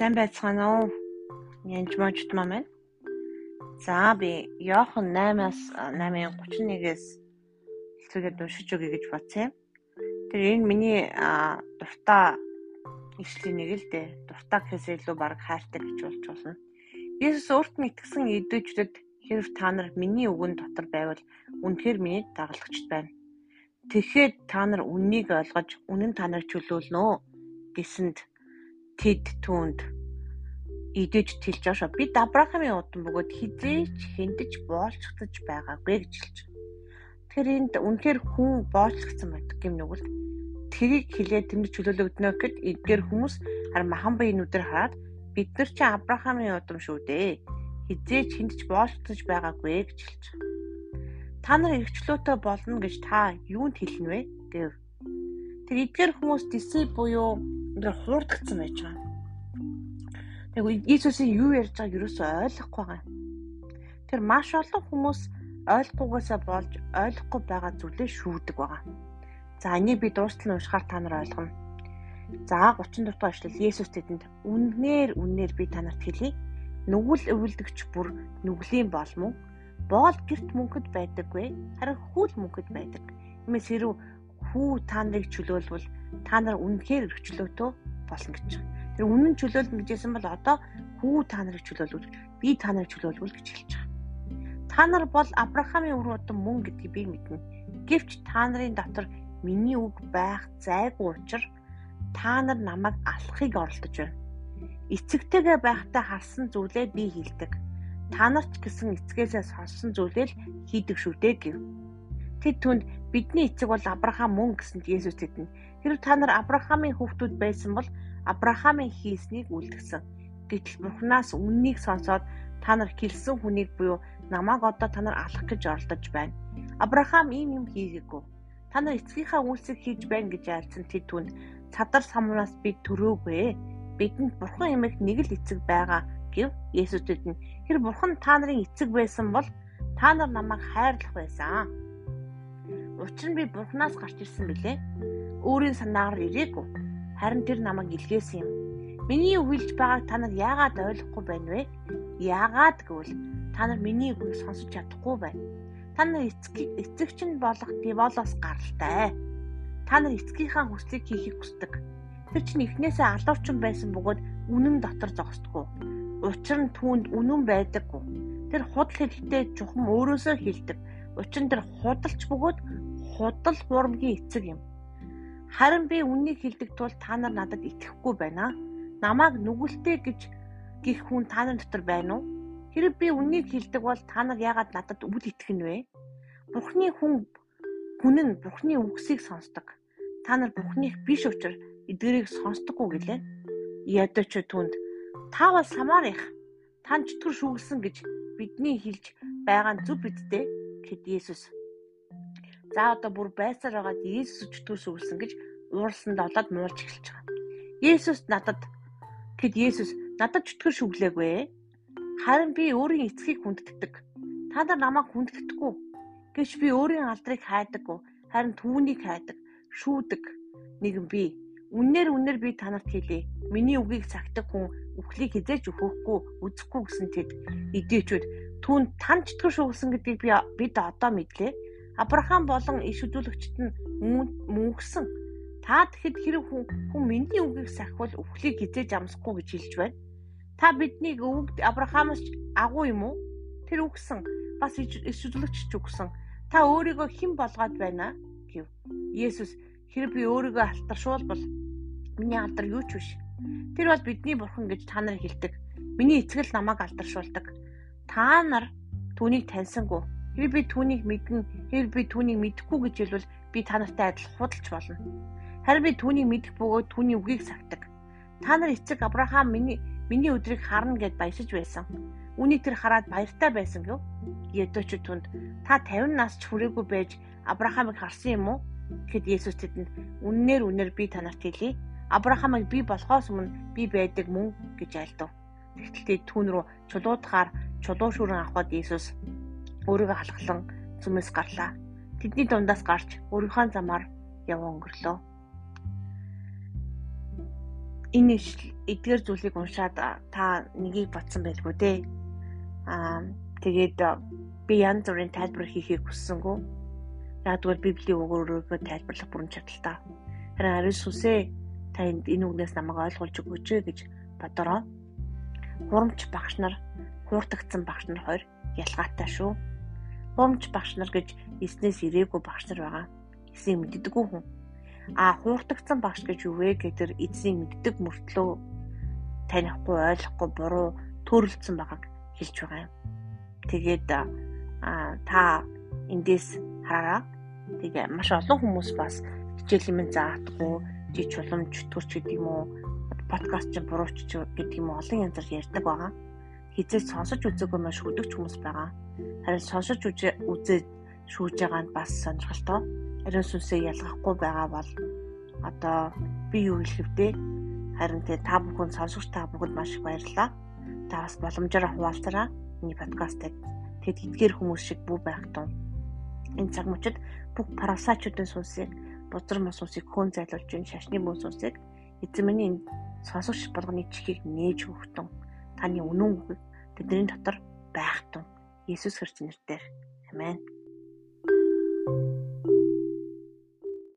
Сайн байцгаана уу? Янж можд маа маань. За би Йохан 8-аас 8:31-ээс хэлцүүгээд уншиж өгье гэж бодсон юм. Тэр энэ миний дуртай ишлэлийн нэг л дээ. Дуртай гэхээс илүү баг хайртай гэж болж болно. Есүс өөрт нь итгэсэн идэвчдэд хэрв та нар миний үгэн дотор байвал үнэхээр миний дагалдагчд байна. Тэгэхэд та нар үннийг ойлгож үнэн та нарыг чөлөөлнө гэсэнд тэд түүнд идэж тэлж авшаа. Бид Авраамийн удам бөгөөд хизээч хэндэж боолчгдож байгаагүй гэж хэлж байна. Тэгэхээр энд үнэхээр хүн боолчгдсан байдаг юм нүгэл. Тэрийг хилээд тэнд чөлөөлөгднө гэхэд эдгээр хүмүүс хар махан биенүүдээр хараад бид нар чи Авраамийн удам шүү дээ. Хизээч хэндэж боолчгдож байгаагүй гэж хэлж байна. Та нар эргчлөөтэй болно гэж та юунд хэлнэ вэ гэв. Тэр эдгээр хүмүүс дисей буюу ингээ хуурдагдсан байж байгаа. Тэгвэл Иесусийн юу ярьж байгааг юусоо ойлгохгүй байгаа. Тэр маш олон хүмүүс ойлгохгүйгээсээ болж ойлгохгүй байгаа зүйлээ шүүдэг байгаа. За энийг би дуустал нь уншихаар та нар ойлгоно. За 30 дугаар эшлэл Есүс тэдэнд үннээр үннээр би танарт хэлье. Нүгэл өвөлдөгч бүр нүглийн болмоо боол гэрт мөнхөд байдаггүй харин хүүл мөнхөд байдаг. Иймээс хэрв хүү та нарыг чөлөөлвөл та нар үнэхээр өрчлөөтөө болно гэж байна. Тэр үнэн чөлөөлнө гэжсэн бол одоо хүү та нарыг чөлөөлвөл би та нарыг чөлөөлвөл гэж хэлж байгаа. Та нар бол Авраамийн үр удам мөн гэдгийг би мэднэ. Гэвч та нарын дотор миний үг байх зайгүй учраас та нар намайг алахыг оролдож байна. Эцэгтэйгээ байхдаа харсан зүйлээ би хийдэг. Та нарт гэсэн эцгээсээ сонссон зүйлээ л хийдэг шүү дээ гэв. Тэд түнд бидний эцэг бол Авраам мөн гэсэнд Есүс тэдэн хэрэг та нар Авраамийн хүүхдүүд байсан бол Авраамийн хийснийг үлдгэсэн. Гэтэл Бурханаас үннийг сонсоод та нар хэлсэн хүнийг буюу намайг одоо та нар алах гэж оролдож байна. Авраам ийм юм хийгээгүй. Та нар эцгийнхаа үйлсийг хийж байна гэж айлцсан тэд түнд цадар самнаас би төрөөгүй. Бидэнд бурхан эмэх нэг л эцэг байгаа гэв Есүс тэдэн. Тэр бурхан та нарын эцэг байсан бол та нар намайг хайрлах байсан Учир нь би Бурханаас гарч ирсэн билээ. Өөрийн санаагаар ирээгүй. Харин тэр намайг илгээсэн юм. Миний үгэлж байгааг та нар яагаад ойлгохгүй байна вэ? Яагаад гэвэл та нар миний үгийг сонсож чадахгүй байна. Та нар эцэгч нь болох Диволоос гаралтай. Та нар эцгийнхаа хүслийг хийхийг хүсдэг. Тэр чинь эхнээсээ алуурчин байсан бөгөөд үнэн дотор зогсдгоо. Учир нь түүнд үнэн байдаггүй. Тэр худал хэлэхдээ чухам өөрөөсөө хэлдэг. Учир нь тэр худалч бөгөөд худал хуурмгийн эцэг юм. Харин би үннийг хэлдэг тул та нар надад итгэхгүй байна. Намааг нүгэлтэй гэж гих хүн та нар дотор байна уу? Хэрэг би үннийг хэлдэг бол та нар яагаад надад үл итгэнэ вэ? Бурхны хүн хүн нь Бурхны үгсийг сонсдог. Та нар Бурхных биш учраас эдгэрийг сонсдоггүй гэлээ. Ядаж түнд та бол самарих тань чөтгөр шүглсэн гэж бидний хэлж байгаа нь зүв бидтэй гэд Есүс За одоо бүр байсаар байгаад Иесус өчтгөөс өгсөн гэж уурсанд олоод муулж эхэлж байгаа. Есүс надад гэд Есүс надад чөтгөр шүглээгүй. Харин би өөрийн эцгийг хүндэтдэг. Та нар намайг хүндэтдэггүй. Гэвч би өөрийн алдрыг хайдаггүй. Харин түүнийг хайдаг, шүүдэг нэгэн би. Үннээр үннээр би танарт хэлье. Миний үгийг цагтаг хүн үхлийг хизээж өгөхгүй, үзэхгүй гэсэн тэд эдээчүүд түүнд тань чөтгөр шүглсэн гэдгийг би бид одоо мэдлээ Авраам болон иш үзүүлэгчд нь мөнгөсөн. Та тэгэхэд хэрэг хүн хүн миний үгийг сахивал өвхлийг хизээж амсахгүй гэж хэлж байна. Та биднийг өвөг Авраамаас агуу юм уу? Тэр үгсэн. Бас иш үзүүлэгч ч үгсэн. Та өөрийгөө хэн болгоод байна гэв. Есүс хэрэг би өөрийгөө алтаршуулбал миний алдар юу ч биш. Тэр бол бидний бурхан гэж та нар хэлдэг. Миний эцгэл намайг алдаршуулдаг. Та нар түүнийг таньсангүй Хэрэг би түүнийг мэднэ, хэрэг би түүнийг мэдэхгүй гэж хэлвэл би та нартай адил худалч болно. Харин би түүнийг мэдэх бөгөөд түүний үгийг сагтаг. Та нар эцэг Авраам миний миний өдрийг харна гэд баясаж байсан. Үнийг тэр хараад баяртай байсан гэв. Ядууч түнд та 50 нас ч хүрээгүй байж Авраамыг харсан юм уу? Гэд Есүс тэдэнд үннээр үнээр би танарт хэлье. Авраамыг би болохоос өмнө би байдаг мөн гэж айлдав. Тэгтэл түүн рүү чулуудахаар чулуу шүрэн авахд Есүс өөрийгөө халахлан зүмээс гарлаа. Тэдний дундаас гарч өөрийнхөө замаар яваа өнгөрлөө. энэ эдгээр зүйлийг уншаад та нёгийг бодсон байлгүй дээ. Аа тэгээд би янз бүрийн тайлбар хийхийг хүссэнгүү. Ягдвал Библийн өгөөрөө тайлбарлах бүрэн чадaltaа. Харин ариун сүнсээ та энэ үгнээс намайг ойлгуулж өгөөч гэж бодороо. Хурамч багш нар, хууртагдсан багш нар хоёр ялгаатай шүү. Хурамч багш нар гэж эснээс ирээгүй багш нар байгаа. Эсийг мэддэггүй хүн. А хууртагдсан багш гэж юу вэ гэдэр эзнийг мэддэг мөртлөө танихгүй ойлгохгүй буруу төрөлцсөн байгааг хэлж байгаа юм. Тэгээд а та эндээс хараа. Тэгээ маш олон хүмүүс бас хичээл юм заадаггүй, жи чуламж төрч гэдэг юм уу, подкаст ч бурууч гэдэг юм олон янзаар ярьдаг байгаа. Хизээс сонсож үзээгүй маш хөдөгч хүмүүс байгаа. Харин сонсож үзээд шүүж байгаа нь бас сонирхолтой ариун сүнсээ ялгахгүй байгаа бол одоо би юу хэлэх вэ? Харин тэ та бүхэн сонсогч та бүхэнд маш их баярлалаа. Та бас боломжоор хуваалцараа миний подкастыг тэд эдгээр хүмүүс шиг бүү байх тун. Энэ цаг мөчид бүх парасачуудын сүнсийг бузар мос сүнсийг хөөн зайлуулж шашны мөн сүнсийг эзэн миний сонсогч болгоны чихийг нээж өгтөн таны үнэн үг тэдний дотор байх тун. Иесус Христос нэрээр. Амен.